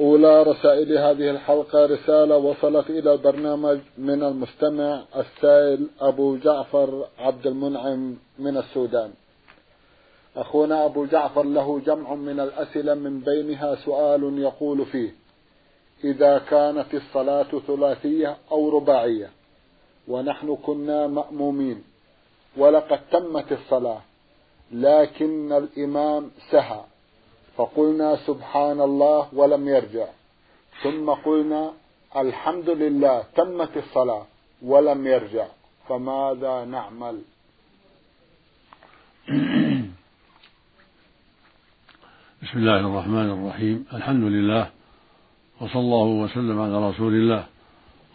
أولى رسائل هذه الحلقة رسالة وصلت إلى البرنامج من المستمع السائل أبو جعفر عبد المنعم من السودان. أخونا أبو جعفر له جمع من الأسئلة من بينها سؤال يقول فيه إذا كانت الصلاة ثلاثية أو رباعية ونحن كنا مأمومين ولقد تمت الصلاة لكن الإمام سهى. فقلنا سبحان الله ولم يرجع. ثم قلنا الحمد لله تمت الصلاة ولم يرجع. فماذا نعمل؟ بسم الله الرحمن الرحيم. الحمد لله وصلى الله وسلم على رسول الله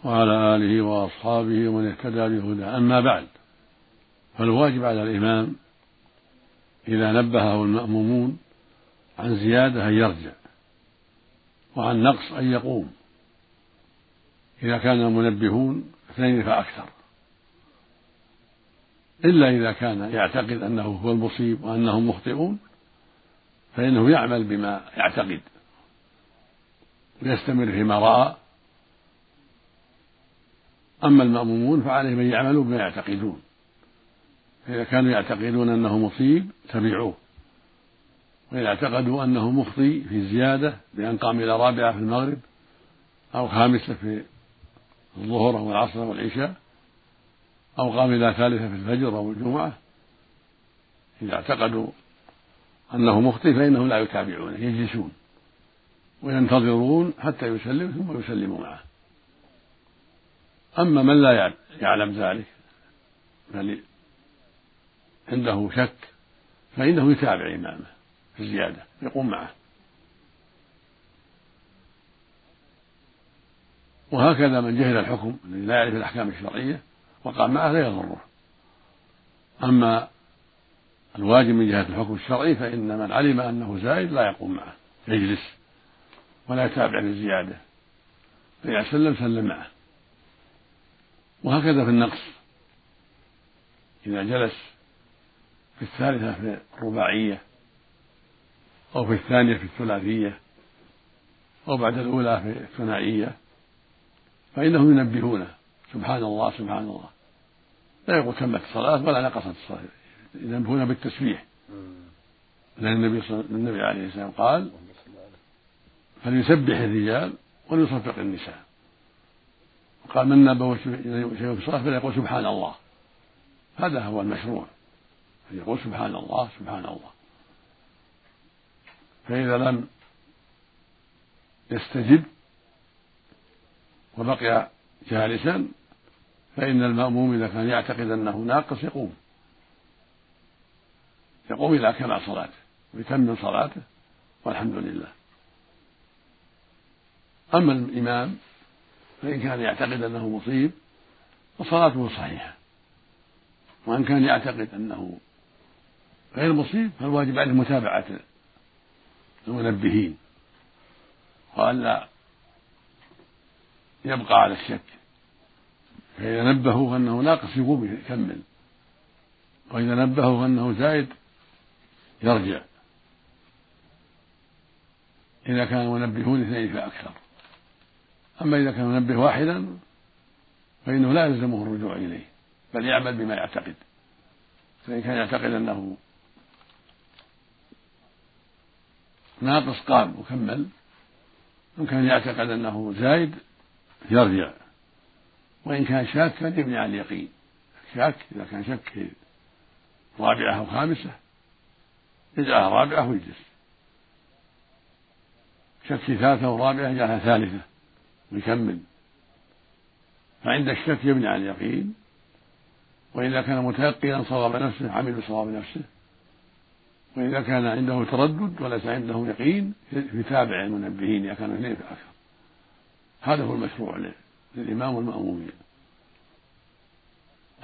وعلى آله وأصحابه ومن اهتدى بهداه. أما بعد فالواجب على الإمام إذا نبهه المأمومون عن زيادة أن يرجع وعن نقص أن يقوم. إذا كان المنبهون اثنين فأكثر. إلا إذا كان يعتقد أنه هو المصيب وأنهم مخطئون فإنه يعمل بما يعتقد ويستمر فيما رأى. أما المأمومون فعليهم أن يعملوا بما يعتقدون. فإذا كانوا يعتقدون أنه مصيب تبعوه. وإن اعتقدوا أنه مخطي في الزيادة بأن قام إلى رابعة في المغرب أو خامسة في الظهر أو العصر أو العشاء أو قام إلى ثالثة في الفجر أو الجمعة. إذا اعتقدوا أنه مخطئ فإنهم لا يتابعونه يجلسون وينتظرون حتى يسلم ثم يسلموا معه. أما من لا يعلم ذلك بل عنده شك فإنه يتابع إمامه. الزيادة يقوم معه. وهكذا من جهل الحكم الذي لا يعرف الأحكام الشرعية وقام معه لا يضره. أما الواجب من جهة الحكم الشرعي فإن من علم أنه زائد لا يقوم معه يجلس ولا يتابع للزيادة. فإذا سلم سلم معه. وهكذا في النقص. إذا جلس في الثالثة في الرباعية أو في الثانية في الثلاثية أو بعد الأولى في الثنائية فإنهم ينبهونه سبحان الله سبحان الله. لا يقول تمت الصلاة ولا نقصت الصلاة. ينبهون بالتسبيح. لأن النبي صلى النبي عليه السلام قال فليسبح الرجال وليصفق النساء. قال من نبه شيء في الصلاة فليقول سبحان الله. هذا هو المشروع. يقول سبحان الله سبحان الله. فإذا لم يستجب وبقي جالسا فإن المأموم إذا كان يعتقد أنه ناقص يقوم. يقوم إلى كمال صلاته ويكمل صلاته والحمد لله. أما الإمام فإن كان يعتقد أنه مصيب فصلاته صحيحة. وإن كان يعتقد أنه غير مصيب فالواجب عليه متابعة المنبهين. وألا يبقى على الشك. فإذا نبهوا أنه ناقص يقوم يكمل. وإذا نبهوا أنه زائد يرجع. إذا كان منبهون اثنين فأكثر. أما إذا كان منبه واحدا فإنه لا يلزمه الرجوع إليه بل يعمل بما يعتقد. فإن كان يعتقد أنه ناقص قام وكمل إن كان يعتقد أنه زايد يرجع. وإن كان شاكا يبني على اليقين. شاك إذا كان شك رابعة أو خامسة يجعلها رابعة ويجلس. شك ثالثة ورابعة يجعلها ثالثة ويكمل فعند الشك يبني على اليقين. وإذا كان متيقنا صواب نفسه عمل بصواب نفسه وإذا كان عنده تردد وليس عنده يقين يتابع المنبهين إذا كانوا اثنين فأكثر هذا هو المشروع للإمام والمأمومين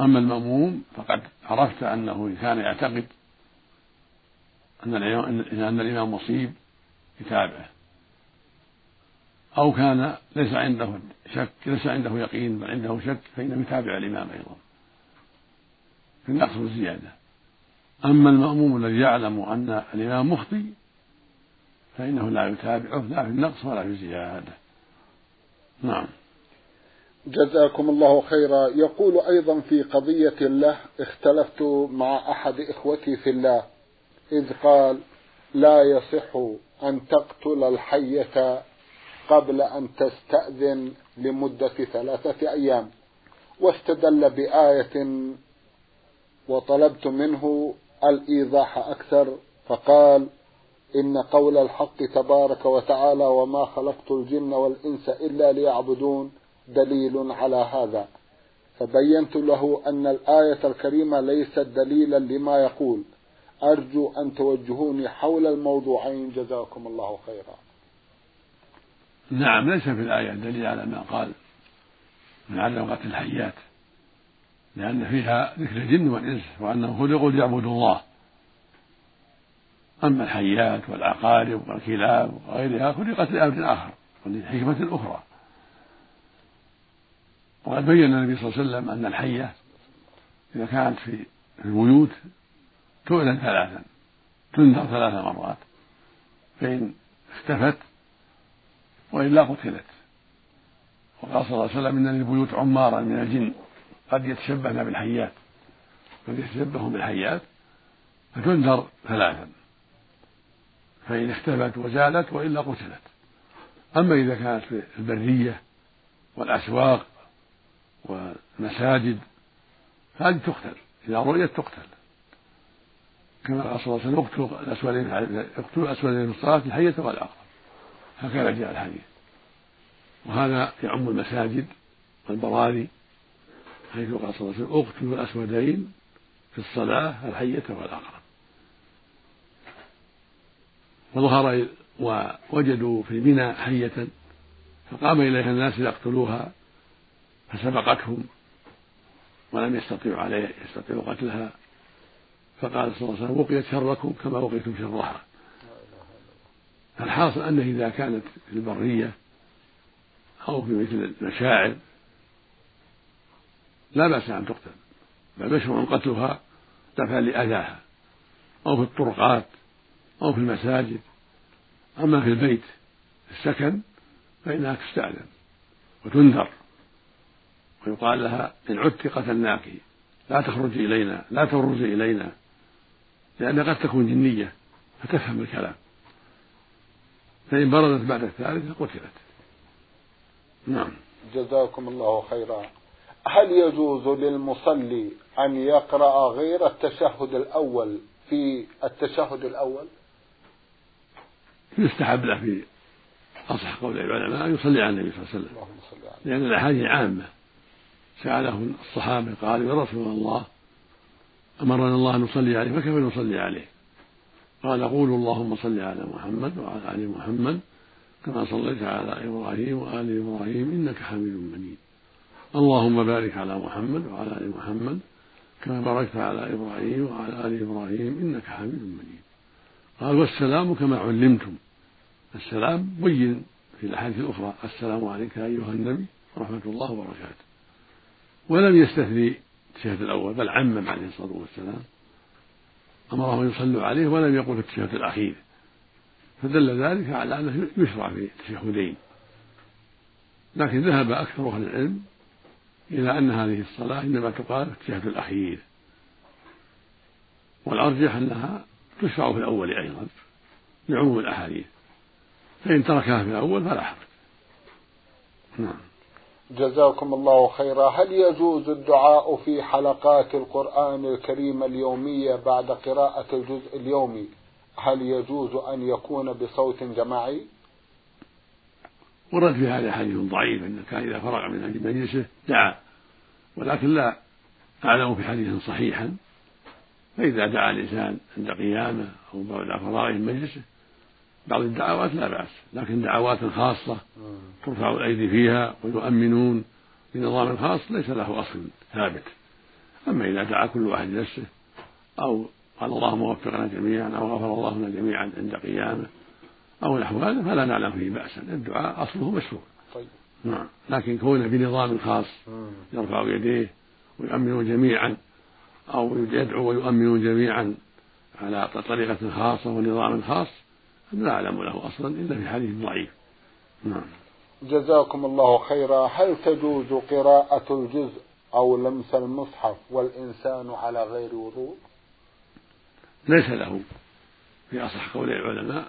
أما المأموم فقد عرفت أنه كان يعتقد أن أن الإمام مصيب يتابعه. أو كان ليس عنده شك ليس عنده يقين بل عنده شك فإنه يتابع الإمام أيضا. في النقص والزيادة. أما المأموم الذي يعلم أن الإمام مخطي فإنه لا يتابعه لا في النقص ولا في الزيادة نعم. جزاكم الله خيرا. يقول أيضا في قضية له اختلفت مع أحد إخوتي في الله إذ قال لا يصح أن تقتل الحية قبل أن تستأذن لمدة ثلاثة أيام. واستدل بآية وطلبت منه الإيضاح أكثر فقال إن قول الحق تبارك وتعالى وما خلقت الجن والإنس إلا ليعبدون دليل على هذا. فبينت له أن الآية الكريمة ليست دليلا لما يقول. أرجو أن توجهوني حول الموضوعين. جزاكم الله خيرا. نعم ليس في الآية دليل على ما قال من قتل الحيات. لأن فيها ذكر الجن والإنس وأنهم خلقوا ليعبدوا الله. أما الحيات والعقارب والكلاب وغيرها خلقت لأمر آخر ولحكمة أخرى. وقد بين النبي صلى الله عليه وسلم أن الحية إذا كانت في البيوت تؤذن ثلاثا تنذر ثلاث مرات. فإن اختفت وإلا قتلت. وقال صلى الله عليه وسلم إن للبيوت عمارا من الجن. قد يتشبهن بالحيات قد يتشبهون بالحيات فتنذر ثلاثا. فإن اختفت وزالت وإلا قتلت. أما إذا كانت في البرية والأسواق والمساجد هذه تقتل. إذا رؤيت تقتل. كما قال صلى الله عليه وسلم اقتلوا الأسودين اقتلوا الأسودين في الصلاة الحية والعقرب هكذا جاء الحديث. وهذا يعم المساجد والبراري حيث قال صلى الله عليه وسلم اقتلوا الأسودين في الصلاة الحية والعقرب وظهر ووجدوا في منى حية فقام إليها الناس ليقتلوها فسبقتهم ولم يستطيعوا عليه يستطيعوا قتلها. فقال صلى الله عليه وسلم وقيت شركم كما وقيتم شرها. الحاصل أنه إذا كانت في البرية أو في مثل المشاعر لا بأس أن تقتل بل مشروع قتلها دفعا لأذاها أو في الطرقات أو في المساجد أما في البيت السكن فإنها تستأذن وتنذر ويقال لها إن عدت قتلناك لا تخرجي إلينا لا تبرزي إلينا لأنها قد تكون جنية فتفهم الكلام. فإن بردت بعد الثالثة قتلت. نعم. جزاكم الله خيرا. هل يجوز للمصلي أن يقرأ غير التشهد الأول في التشهد الأول؟ يستحب له في أصح قول العلماء أن يصلي على النبي صلى الله عليه وسلم. لأن الأحاديث عامة. سأله الصحابة قالوا يا رسول الله أمرنا الله أن نصلي عليه فكيف نصلي عليه؟ قال قولوا اللهم صل على محمد وعلى آل محمد كما صليت على إبراهيم وآل إبراهيم إنك حميد مجيد. اللهم بارك على محمد وعلى آل محمد كما باركت على إبراهيم وعلى آل إبراهيم إنك حميد مجيد. قال والسلام كما علمتم. السلام بين في الأحاديث الأخرى. السلام عليك أيها النبي ورحمة الله وبركاته. ولم يستثني التشهد الأول بل عمم عليه الصلاة والسلام. أمرهم أن يصلوا عليه ولم يقل في التشهد الأخير. فدل ذلك على أنه يشرع في التشهدين لكن ذهب أكثر أهل العلم إلى أن هذه الصلاة إنما تقال في التشهد الأخير والأرجح أنها تشرع في الأول أيضا لعموم الأحاديث. فإن تركها في الأول فلا حرج. نعم. جزاكم الله خيرا. هل يجوز الدعاء في حلقات القرآن الكريم اليومية بعد قراءة الجزء اليومي؟ هل يجوز أن يكون بصوت جماعي؟ ورد في هذا حديث ضعيف أنه كان إذا فرغ من مجلسه دعا. ولكن لا أعلم في حديث صحيحا. فإذا دعا الإنسان عند قيامه أو بعد فراغه من مجلسه بعض الدعوات لا بأس. لكن دعوات خاصة ترفع الأيدي فيها ويؤمنون بنظام خاص ليس له أصل ثابت. أما إذا دعا كل واحد لنفسه أو قال اللهم وفقنا جميعا أو غفر الله لنا جميعا عند قيامه أو نحو هذا فلا نعلم فيه بأسا الدعاء أصله مشروع. طيب. نعم. لكن كونه بنظام خاص يرفع يديه ويؤمنون جميعا أو يدعو ويؤمنون جميعا على طريقة خاصة ونظام خاص لا أعلم له أصلا إلا في حديث ضعيف. نعم. جزاكم الله خيرا. هل تجوز قراءة الجزء أو لمس المصحف والإنسان على غير وضوء؟ ليس له. في أصح قول العلماء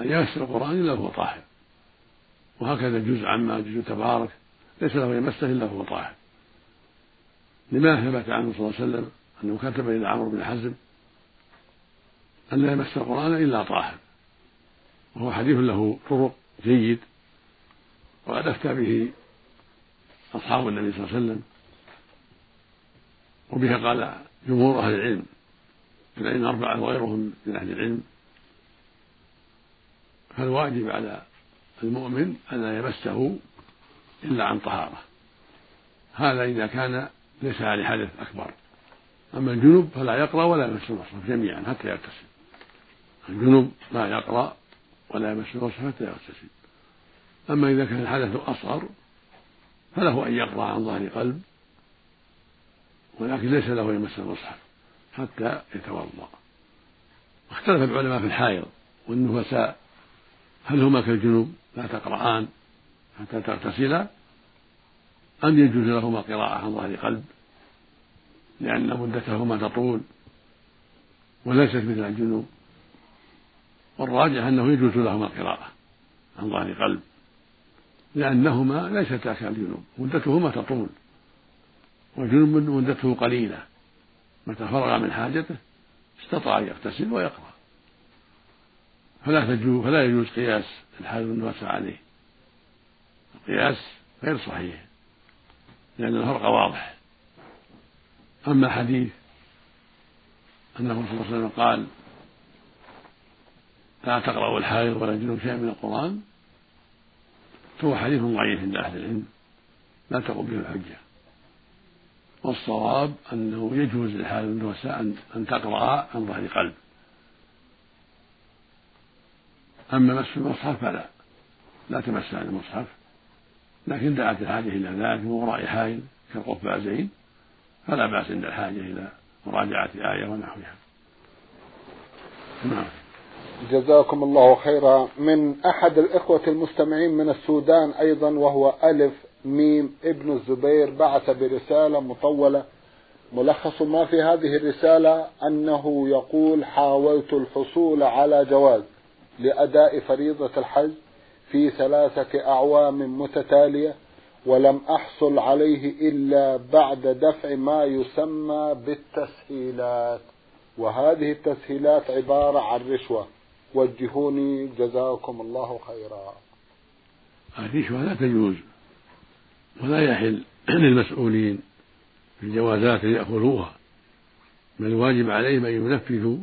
أن يمس القرآن إلا وهو طاهر. وهكذا الجزء عما جزء تبارك ليس له يمسه إلا وهو طاهر. لما ثبت عنه صلى الله عليه وسلم أنه كتب إلى عمرو بن حزم أن لا يمس القرآن إلا طاهر. وهو حديث له طرق جيد وقد أفتى به أصحاب النبي صلى الله عليه وسلم. وبه قال جمهور أهل العلم العلم أربعة وغيرهم من أهل العلم فالواجب على المؤمن أن لا يمسه إلا عن طهارة. هذا إذا كان ليس عليه حدث أكبر. أما الجنوب فلا يقرأ ولا يمس المصحف جميعا حتى يغتسل. الجنوب لا يقرأ ولا يمس المصحف حتى يغتسل. أما إذا كان الحدث أصغر فله أن يقرأ عن ظهر قلب ولكن ليس له يمس المصحف حتى يتوضأ. واختلف العلماء في الحائض والنفساء هل هما كالجنوب؟ لا تقرآن حتى تغتسلا أم يجوز لهما قراءة عن ظهر قلب؟ لأن مدتهما تطول. وليست مثل الجنوب. والراجح أنه يجوز لهما القراءة عن ظهر قلب. لأنهما ليستا كالجنوب مدتهما تطول. والجنوب مدته قليلة. متى فرغ من حاجته استطاع أن يغتسل ويقرأ. فلا تجوز فلا يجوز قياس الحال والنفس عليه. القياس غير صحيح لأن الفرق واضح. أما حديث أنه صلى الله عليه وسلم قال لا تقرأوا الحائض ولا الجنوب شيئا من القرآن فهو حديث ضعيف عند أهل العلم لا تقوم به الحجة. والصواب أنه يجوز للحائض والنساء أن تقرأ عن ظهر قلب. أما مس المصحف فلا. لا تمس عن المصحف. لكن دعت الحاجة إلى ذلك من وراء حائل كالقفازين فلا بأس عند الحاجة إلى مراجعة آية ونحوها. نعم. جزاكم الله خيرا. من أحد الإخوة المستمعين من السودان أيضا وهو ألف ميم ابن الزبير بعث برسالة مطولة. ملخص ما في هذه الرسالة أنه يقول حاولت الحصول على جواز. لأداء فريضة الحج في ثلاثة أعوام متتالية ولم أحصل عليه إلا بعد دفع ما يسمى بالتسهيلات. وهذه التسهيلات عبارة عن رشوة. وجهوني جزاكم الله خيرا. الرشوة لا تجوز ولا يحل للمسؤولين في الجوازات أن يأخذوها بل الواجب عليهم أن ينفذوا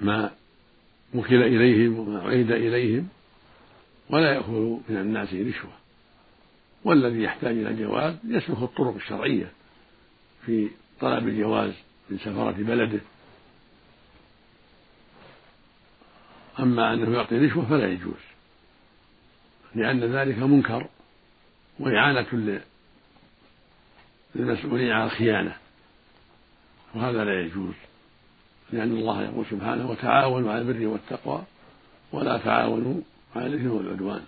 ما وكل إليهم وما عهد إليهم ولا يأخذوا من الناس رشوة. والذي يحتاج إلى الجواز يسلك الطرق الشرعية في طلب الجواز من سفرة بلده. أما أنه يعطي رشوة فلا يجوز لأن ذلك منكر وإعانة للمسؤولين على الخيانة وهذا لا يجوز. لأن الله يقول سبحانه وتعاونوا على البر والتقوى ولا تعاونوا على الإثم والعدوان.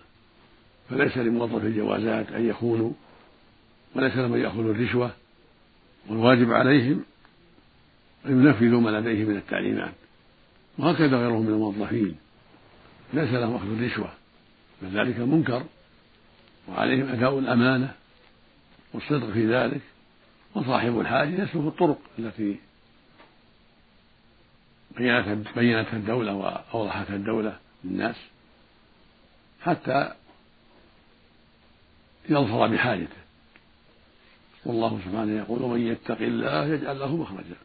فليس لموظف الجوازات أن يخونوا وليس لهم أن يأخذوا الرشوة والواجب عليهم أن ينفذوا ما لديه من التعليمات. وهكذا غيرهم من الموظفين. ليس لهم أخذ الرشوة بل ذلك منكر وعليهم أداء الأمانة والصدق في ذلك وصاحب الحاجة يسلك الطرق التي بينتها الدولة وأوضحتها الدولة للناس حتى يظفر بحاجته. والله سبحانه يقول ومن يتق الله يجعل له مخرجا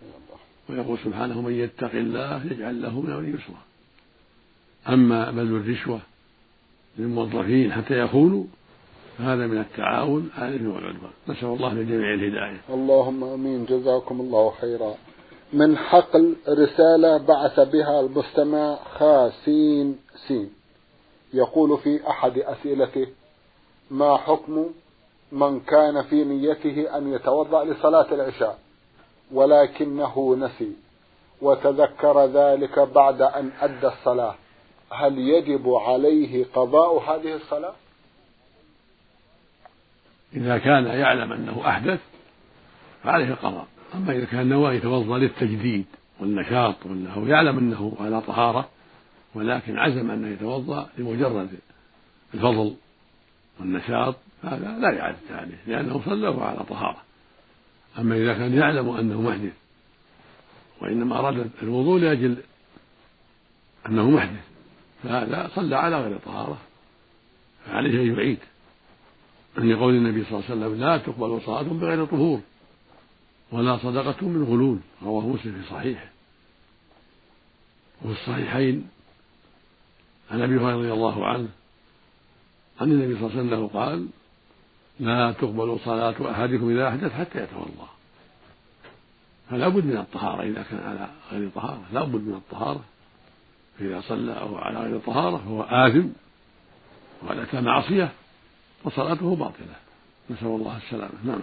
ويقول سبحانه من يتق الله يجعل له من امره يسرا أما بذل الرشوة للموظفين حتى يخونوا هذا من التعاون على الإثم والعدوان. نسأل الله للجميع الهداية. اللهم آمين. جزاكم الله خيرا. من حقل رسالة بعث بها المستمع خاسين سين. يقول في أحد أسئلته ما حكم من كان في نيته أن يتوضأ لصلاة العشاء؟ ولكنه نسي. وتذكر ذلك بعد أن أدى الصلاة. هل يجب عليه قضاء هذه الصلاة؟ إذا كان يعلم أنه أحدث فعليه القضاء. أما إذا كان نوى يتوضأ للتجديد والنشاط وأنه يعلم أنه على طهارة ولكن عزم أنه يتوضأ لمجرد الفضل والنشاط هذا لا إعادة عليه لأنه صلى على طهارة. أما إذا كان يعلم أنه محدث وإنما أراد الوضوء لأجل أنه محدث فهذا صلى على غير طهارة. فعليه أن يعيد. لقول النبي صلى الله عليه وسلم لا تقبل صلاة بغير طهور. ولا صدقة من غلول رواه مسلم في صحيحه. وفي الصحيحين عن أبي هريرة رضي الله عنه عن النبي صلى الله عليه وسلم قال لا تقبل صلاة أحدكم إذا أحدث حتى يتوضأ فلا بد من الطهارة إذا كان على غير طهارة لا بد من الطهارة. فإذا صلى أو على غير طهارة فهو آثم وقد معصية وصلاته باطلة. نسأل الله السلامة. نعم.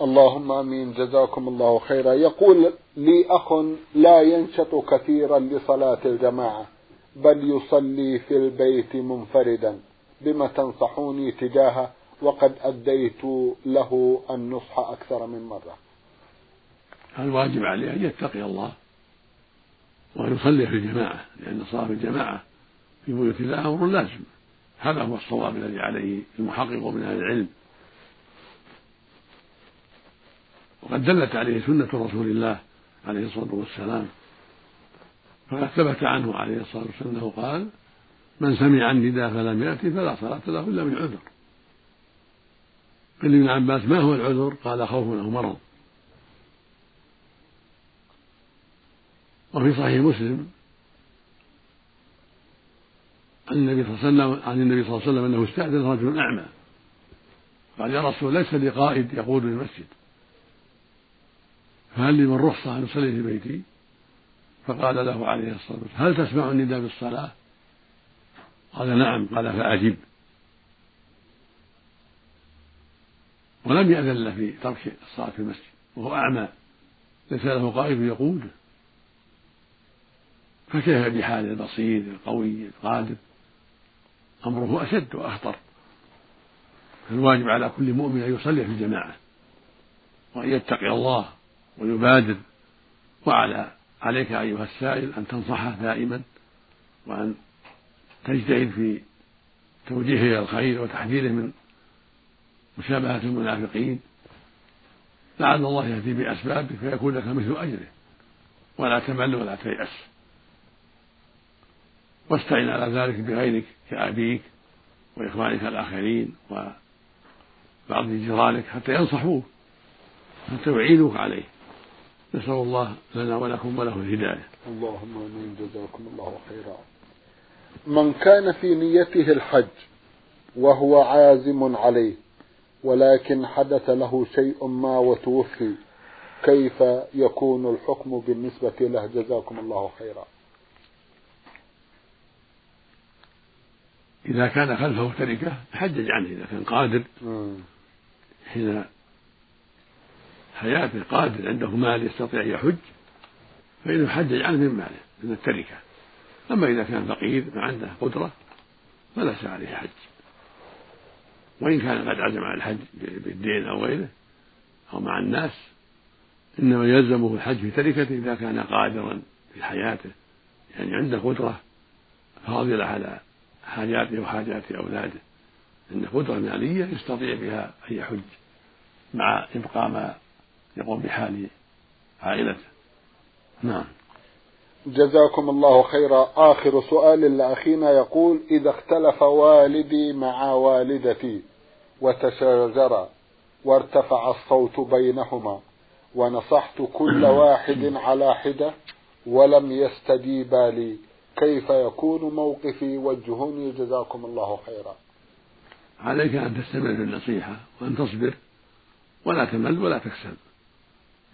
اللهم آمين جزاكم الله خيرا. يقول لي أخ لا ينشط كثيرا لصلاة الجماعة بل يصلي في البيت منفردا. بما تنصحوني تجاهه؟ وقد أديت له النصح أكثر من مرة. الواجب عليه أن يتقي الله وان يصلي في الجماعة لأن صلاة الجماعة في بيوت الله أمر لازم. هذا هو الصواب الذي عليه المحقق من أهل العلم. وقد دلت عليه سنة رسول الله عليه الصلاة والسلام فقد ثبت عنه عليه الصلاة والسلام أنه قال من سمع النداء فلم يأتي فلا صلاة له إلا من عذر. قيل ابن عباس ما هو العذر؟ قال خوف أو مرض. وفي صحيح مسلم عن النبي صلى الله عليه وسلم عن النبي صلى الله عليه وسلم أنه استأذن رجل أعمى قال يا رسول ليس لي قائد يقود المسجد. فهل لي من رخصة أن أصلي في بيتي؟ فقال له عليه الصلاة والسلام هل تسمع النداء بالصلاة؟ قال نعم. قال فأجب. ولم يأذن له في ترك الصلاة في المسجد وهو أعمى. ليس له قائد يقوده فكيف بحال البصير القوي القادر أمره أشد وأخطر. فالواجب على كل مؤمن أن يصلي في الجماعة وأن يتقي الله. ويبادر. وعلى عليك أيها السائل أن تنصحه دائما وأن تجتهد في توجيهه إلى الخير وتحذيره من مشابهة المنافقين. لعل الله يهدي بأسبابه فيكون لك مثل أجره. ولا تمل ولا تيأس. واستعن على ذلك بغيرك كأبيك وإخوانك الآخرين وبعض جيرانك حتى ينصحوك حتى يعينوك عليه. نسأل الله لنا ولكم وله الهداية. اللهم آمين. جزاكم الله خيرا. من كان في نيته الحج وهو عازم عليه ولكن حدث له شيء ما وتوفي كيف يكون الحكم بالنسبة له؟ جزاكم الله خيرا. إذا كان خلفه تركة حجج عنه. إذا كان قادر حين حياته قادر عنده مال يستطيع أن يحج فإنه يحجج عنه من ماله من التركة. أما إذا كان فقير ما عنده قدرة فليس عليه حج. وإن كان قد عزم على الحج بالدين أو غيره أو مع الناس إنما يلزمه الحج في تركته إذا كان قادرا في حياته. يعني عنده قدرة فاضلة على حاجاته وحاجات أولاده. عنده قدرة مالية يستطيع بها أن يحج مع إبقاء ما يقوم بحال عائلته. نعم. جزاكم الله خيرا. آخر سؤال لأخينا يقول إذا اختلف والدي مع والدتي وتشاجرا وارتفع الصوت بينهما ونصحت كل واحد على حدة ولم يستجيبا لي كيف يكون موقفي؟ وجهوني. جزاكم الله خيرا. عليك أن تستمر في النصيحة وأن تصبر ولا تمل ولا تكسل.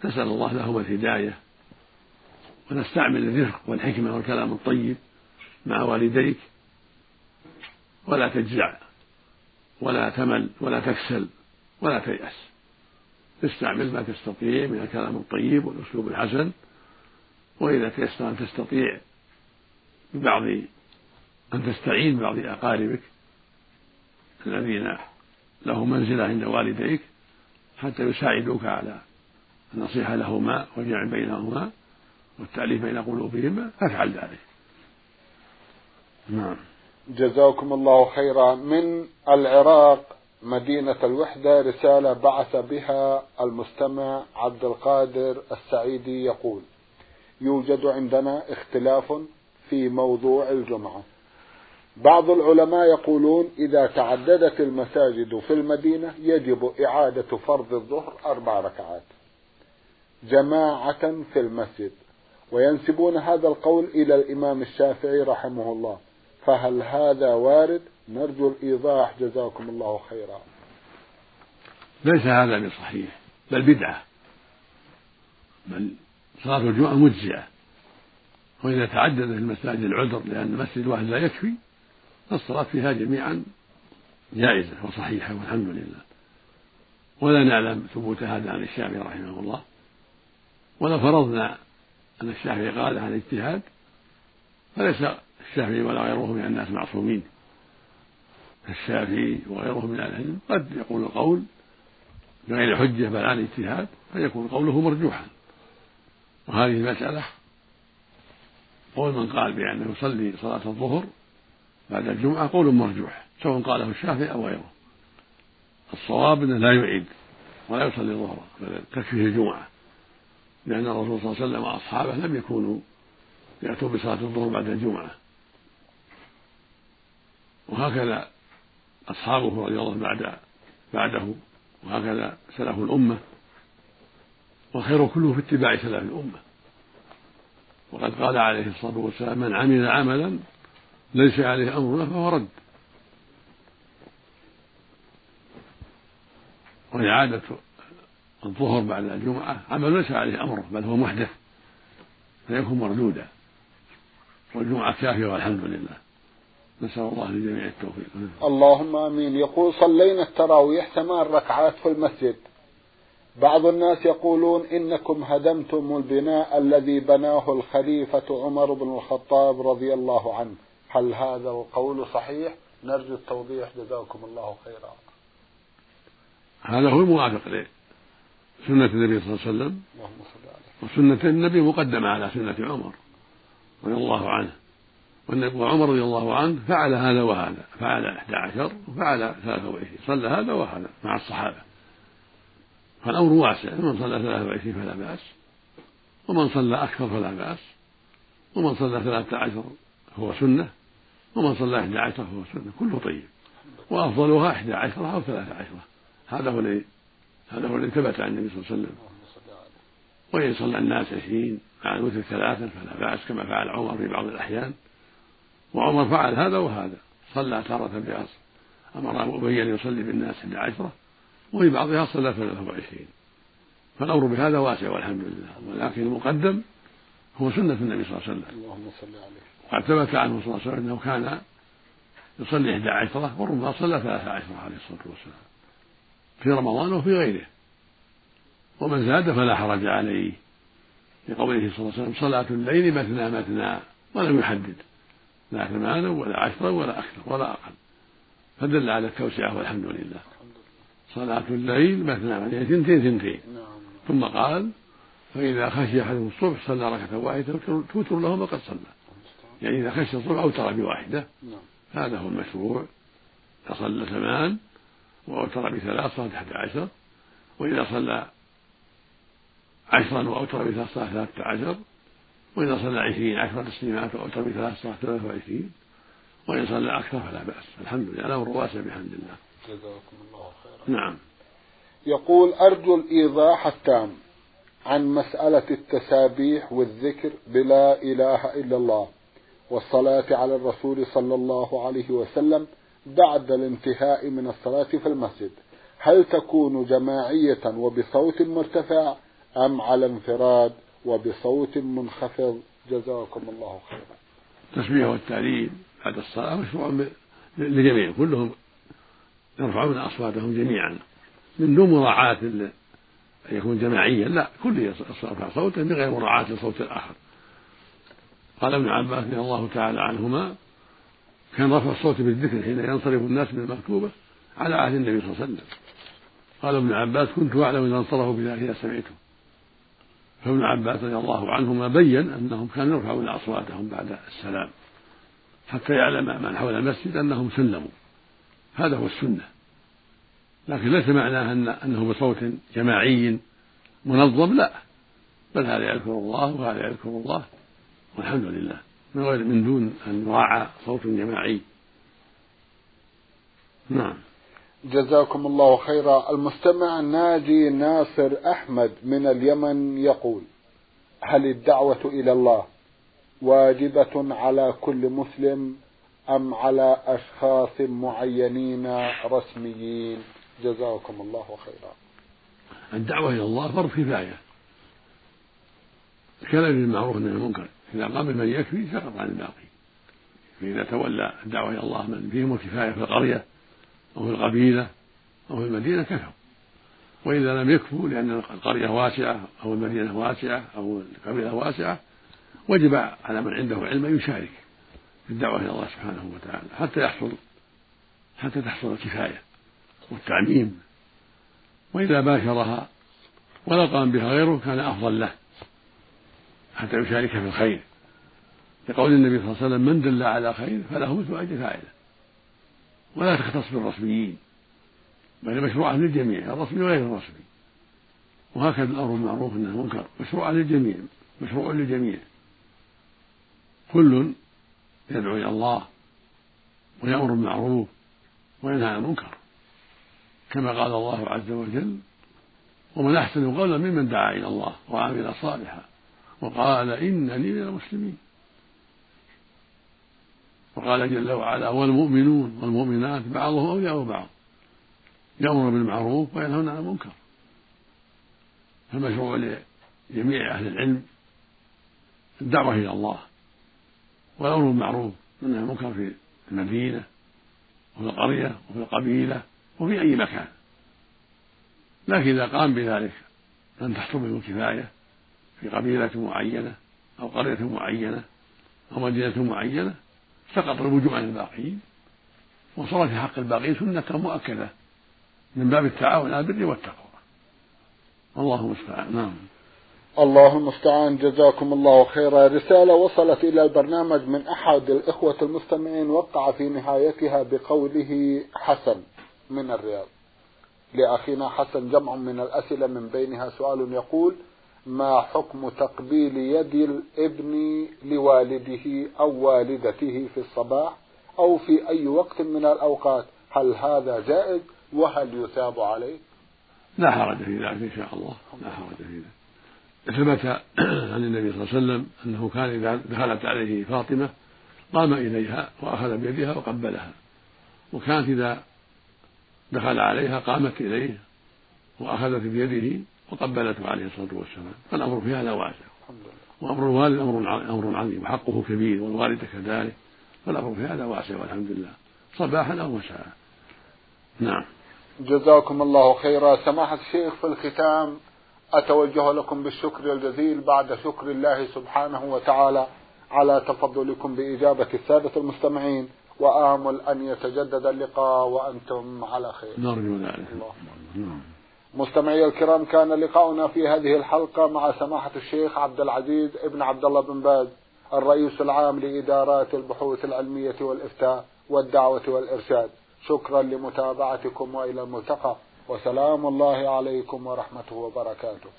تسأل الله لهما الهداية ونستعمل الرفق والحكمة والكلام الطيب مع والديك ولا تجزع ولا تمل ولا تكسل ولا تيأس. استعمل ما تستطيع من الكلام الطيب والأسلوب الحسن وإذا تيسر أن تستطيع ببعض أن تستعين ببعض أقاربك الذين له منزلة عند والديك حتى يساعدوك على النصيحة لهما والجمع بينهما والتأليف بين قلوبهما فافعل ذلك. نعم. جزاكم الله خيرا. من العراق مدينة الوحدة رسالة بعث بها المستمع عبد القادر السعيدي يقول يوجد عندنا اختلاف في موضوع الجمعة. بعض العلماء يقولون إذا تعددت المساجد في المدينة يجب إعادة فرض الظهر أربع ركعات. جماعة في المسجد وينسبون هذا القول إلى الإمام الشافعي رحمه الله. فهل هذا وارد؟ نرجو الإيضاح. جزاكم الله خيرا. ليس هذا بصحيح بل بدعة. بل صلاة الجمعة مجزئة. وإذا تعدد في المساجد العذر لأن المسجد الواحد لا يكفي فالصلاة فيها جميعا جائزة وصحيحة والحمد لله. ولا نعلم ثبوت هذا عن الشافعي رحمه الله. ولو فرضنا أن الشافعي قال عن الاجتهاد فليس الشافعي ولا غيره من الناس معصومين. الشافعي وغيره من العلم قد يقول القول بغير حجة بل عن اجتهاد فيكون قوله مرجوحا. وهذه المسألة قول من قال بأنه يصلي صلاة الظهر بعد الجمعة قول مرجوح سواء قاله الشافعي أو غيره. الصواب أنه لا يعيد ولا يصلي الظهر بل تكفيه الجمعة. لأن الرسول صلى الله عليه وسلم وأصحابه لم يكونوا يأتوا بصلاة الظهر بعد الجمعة. وهكذا أصحابه رضي الله بعد بعده وهكذا سلف الأمة. والخير كله في اتباع سلف الأمة. وقد قال عليه الصلاة والسلام من عمل عملا ليس عليه أمرنا فهو رد. وإعادة الظهر بعد الجمعة. عمل ليس عليه أمره بل هو محدث. فيكون مردودا. والجمعة كافية والحمد لله. نسأل الله للجميع التوفيق. اللهم آمين. يقول صلينا التراويح ثمان ركعات في المسجد. بعض الناس يقولون إنكم هدمتم البناء الذي بناه الخليفة عمر بن الخطاب رضي الله عنه. هل هذا القول صحيح؟ نرجو التوضيح. جزاكم الله خيرا. هذا هو الموافق سنة النبي صلى الله عليه وسلم. وسنة النبي مقدمة على سنة عمر رضي الله عنه. وعمر رضي الله عنه فعل هذا وهذا. فعل 11 وفعل 23 صلى هذا وهذا مع الصحابة. فالأمر واسع. من صلى 23 فلا بأس. ومن صلى أكثر فلا بأس. ومن صلى 13 هو سنة. ومن صلى 11 فهو سنة. كله طيب. وأفضلها 11 أو 13 هذا هو الذي هذا هو الذي ثبت عن النبي صلى الله عليه وسلم. وإن صلى الناس عشرين مع الوتر ثلاثا فلا بأس كما فعل عمر في بعض الأحيان. وعمر فعل هذا وهذا. صلى تارة بأس. أمر أبي أن يصلي بالناس إحدى عشرة وفي بعضها صلى ثلاثة وعشرين. فالأمر بهذا واسع والحمد لله. ولكن المقدم هو سنة النبي صلى الله عليه وسلم. اللهم صل عليه. وقد ثبت عنه صلى الله عليه وسلم أنه كان يصلي إحدى عشرة وربما صلى ثلاثة عشرة عليه الصلاة والسلام. في رمضان وفي غيره. ومن زاد فلا حرج عليه. لقوله صلى الله عليه وسلم صلاة الليل مثنى مثنى ولم يحدد. لا ثمانا ولا عشرا ولا أكثر ولا أقل. فدل على التوسعة والحمد لله. صلاة الليل مثنى مثنى ثنتين ثنتين. ثم قال فإذا خشي أحدهم الصبح صلى ركعة واحدة توتر له ما قد صلى. يعني إذا خشي الصبح أوتر بواحدة. هذا هو المشروع. إذا صلى ثمان وأوتر بثلاث صلاة أحد عشر. وإذا صلى عشرا وأوتر بثلاث صلاة ثلاثة عشر. وإذا صلى عشرين عشر تسليمات وأوتر بثلاث صلاة ثلاثة وعشرين وإن صلى أكثر فلا بأس. الحمد لله. الأمر واسع بحمد الله. جزاكم الله خيرا. نعم. يقول أرجو الإيضاح التام عن مسألة التسابيح والذكر بلا إله إلا الله والصلاة على الرسول صلى الله عليه وسلم بعد الانتهاء من الصلاة في المسجد. هل تكون جماعية وبصوت مرتفع أم على انفراد وبصوت منخفض؟ جزاكم الله خيرا. التسبيح والتعليم بعد الصلاة مشروع للجميع كلهم يرفعون أصواتهم جميعا. من دون مراعاة أن يكون جماعيا لا كل يرفع صوته بغير مراعاة لصوت الآخر. قال ابن عباس رضي الله تعالى عنهما كان رفع الصوت بالذكر حين ينصرف الناس من المكتوبة على عهد النبي صلى الله عليه وسلم. قال ابن عباس كنت أعلم إذا انصرفوا بذلك إذا سمعته فابن عباس رضي الله عنهما بين أنهم كانوا يرفعون أصواتهم بعد السلام حتى يعلم من حول المسجد أنهم سلموا. هذا هو السنة. لكن ليس معناه أن أنه بصوت جماعي منظم لا. بل هذا يذكر الله وهذا يذكر الله والحمد لله. من غير من دون أن يراعى صوت جماعي. نعم. جزاكم الله خيرا. المستمع ناجي ناصر أحمد من اليمن يقول هل الدعوة إلى الله واجبة على كل مسلم أم على أشخاص معينين رسميين؟ جزاكم الله خيرا. الدعوة إلى الله فرض كفاية. كلام بالمعروف والنهي عن المنكر. إذا قام بمن يكفي سقط عن الباقي. فإذا تولى الدعوة إلى الله من فيهم الكفاية في القرية أو في القبيلة أو في المدينة كفوا وإذا لم يكفوا لأن القرية واسعة أو المدينة واسعة أو القبيلة واسعة وجب على من عنده علم أن يشارك في الدعوة إلى الله سبحانه وتعالى حتى يحصل حتى تحصل الكفاية والتعميم. وإذا باشرها ولا قام بها غيره كان أفضل له. حتى يشارك في الخير. لقول النبي صلى الله عليه وسلم من دل على خير فله مثل أجر فاعله. ولا تختص بالرسميين بل مشروعة للجميع الرسمي وغير الرسمي. وهكذا الأمر بالمعروف والنهي عن المنكر مشروع للجميع مشروع للجميع. كل يدعو إلى الله ويأمر بالمعروف وينهى عن المنكر. كما قال الله عز وجل ومن أحسن قولا ممن دعا إلى الله وعمل صالحا. وقال إنني من المسلمين. وقال جل وعلا والمؤمنون والمؤمنات بعضهم أولياء بعض يأمر بالمعروف وينهون عن المنكر. فالمشروع لجميع أهل العلم الدعوة إلى الله والأمر بالمعروف والنهي عن المنكر في المدينة وفي القرية وفي القبيلة وفي أي مكان. لكن إذا قام بذلك من تحصل به الكفاية في قبيلة معينة أو قرية معينة أو مدينة معينة سقط الوجوب عن الباقين وصار في حق الباقين سنة مؤكدة من باب التعاون على البر والتقوى. والله المستعان. نعم. الله المستعان. جزاكم الله خيرا. رسالة وصلت إلى البرنامج من أحد الإخوة المستمعين وقع في نهايتها بقوله حسن من الرياض. لأخينا حسن جمع من الأسئلة من بينها سؤال يقول ما حكم تقبيل يد الابن لوالده أو والدته في الصباح أو في أي وقت من الأوقات؟ هل هذا جائز وهل يثاب عليه؟ لا حرج في ذلك إن شاء الله. لا حرج في ذلك. ثبت عن النبي صلى الله عليه وسلم أنه كان إذا دخلت عليه فاطمة قام إليها وأخذ بيدها وقبلها. وكانت إذا دخل عليها قامت إليه وأخذت بيده وقبلته عليه الصلاة والسلام. فالأمر في هذا واسع. وأمر الوالد أمر أمر عظيم. وحقه كبير والوالدة كذلك. فالأمر في هذا واسع والحمد لله. صباحا أو مساء. نعم. جزاكم الله خيرا. سماحة الشيخ في الختام أتوجه لكم بالشكر الجزيل بعد شكر الله سبحانه وتعالى على تفضلكم بإجابة السادة المستمعين وآمل أن يتجدد اللقاء وأنتم على خير. نرجو ذلك. نعم. مستمعي الكرام كان لقاؤنا في هذه الحلقة مع سماحة الشيخ عبد العزيز ابن عبد الله بن باز الرئيس العام لإدارات البحوث العلمية والإفتاء والدعوة والإرشاد. شكرا لمتابعتكم وإلى الملتقى. وسلام الله عليكم ورحمته وبركاته.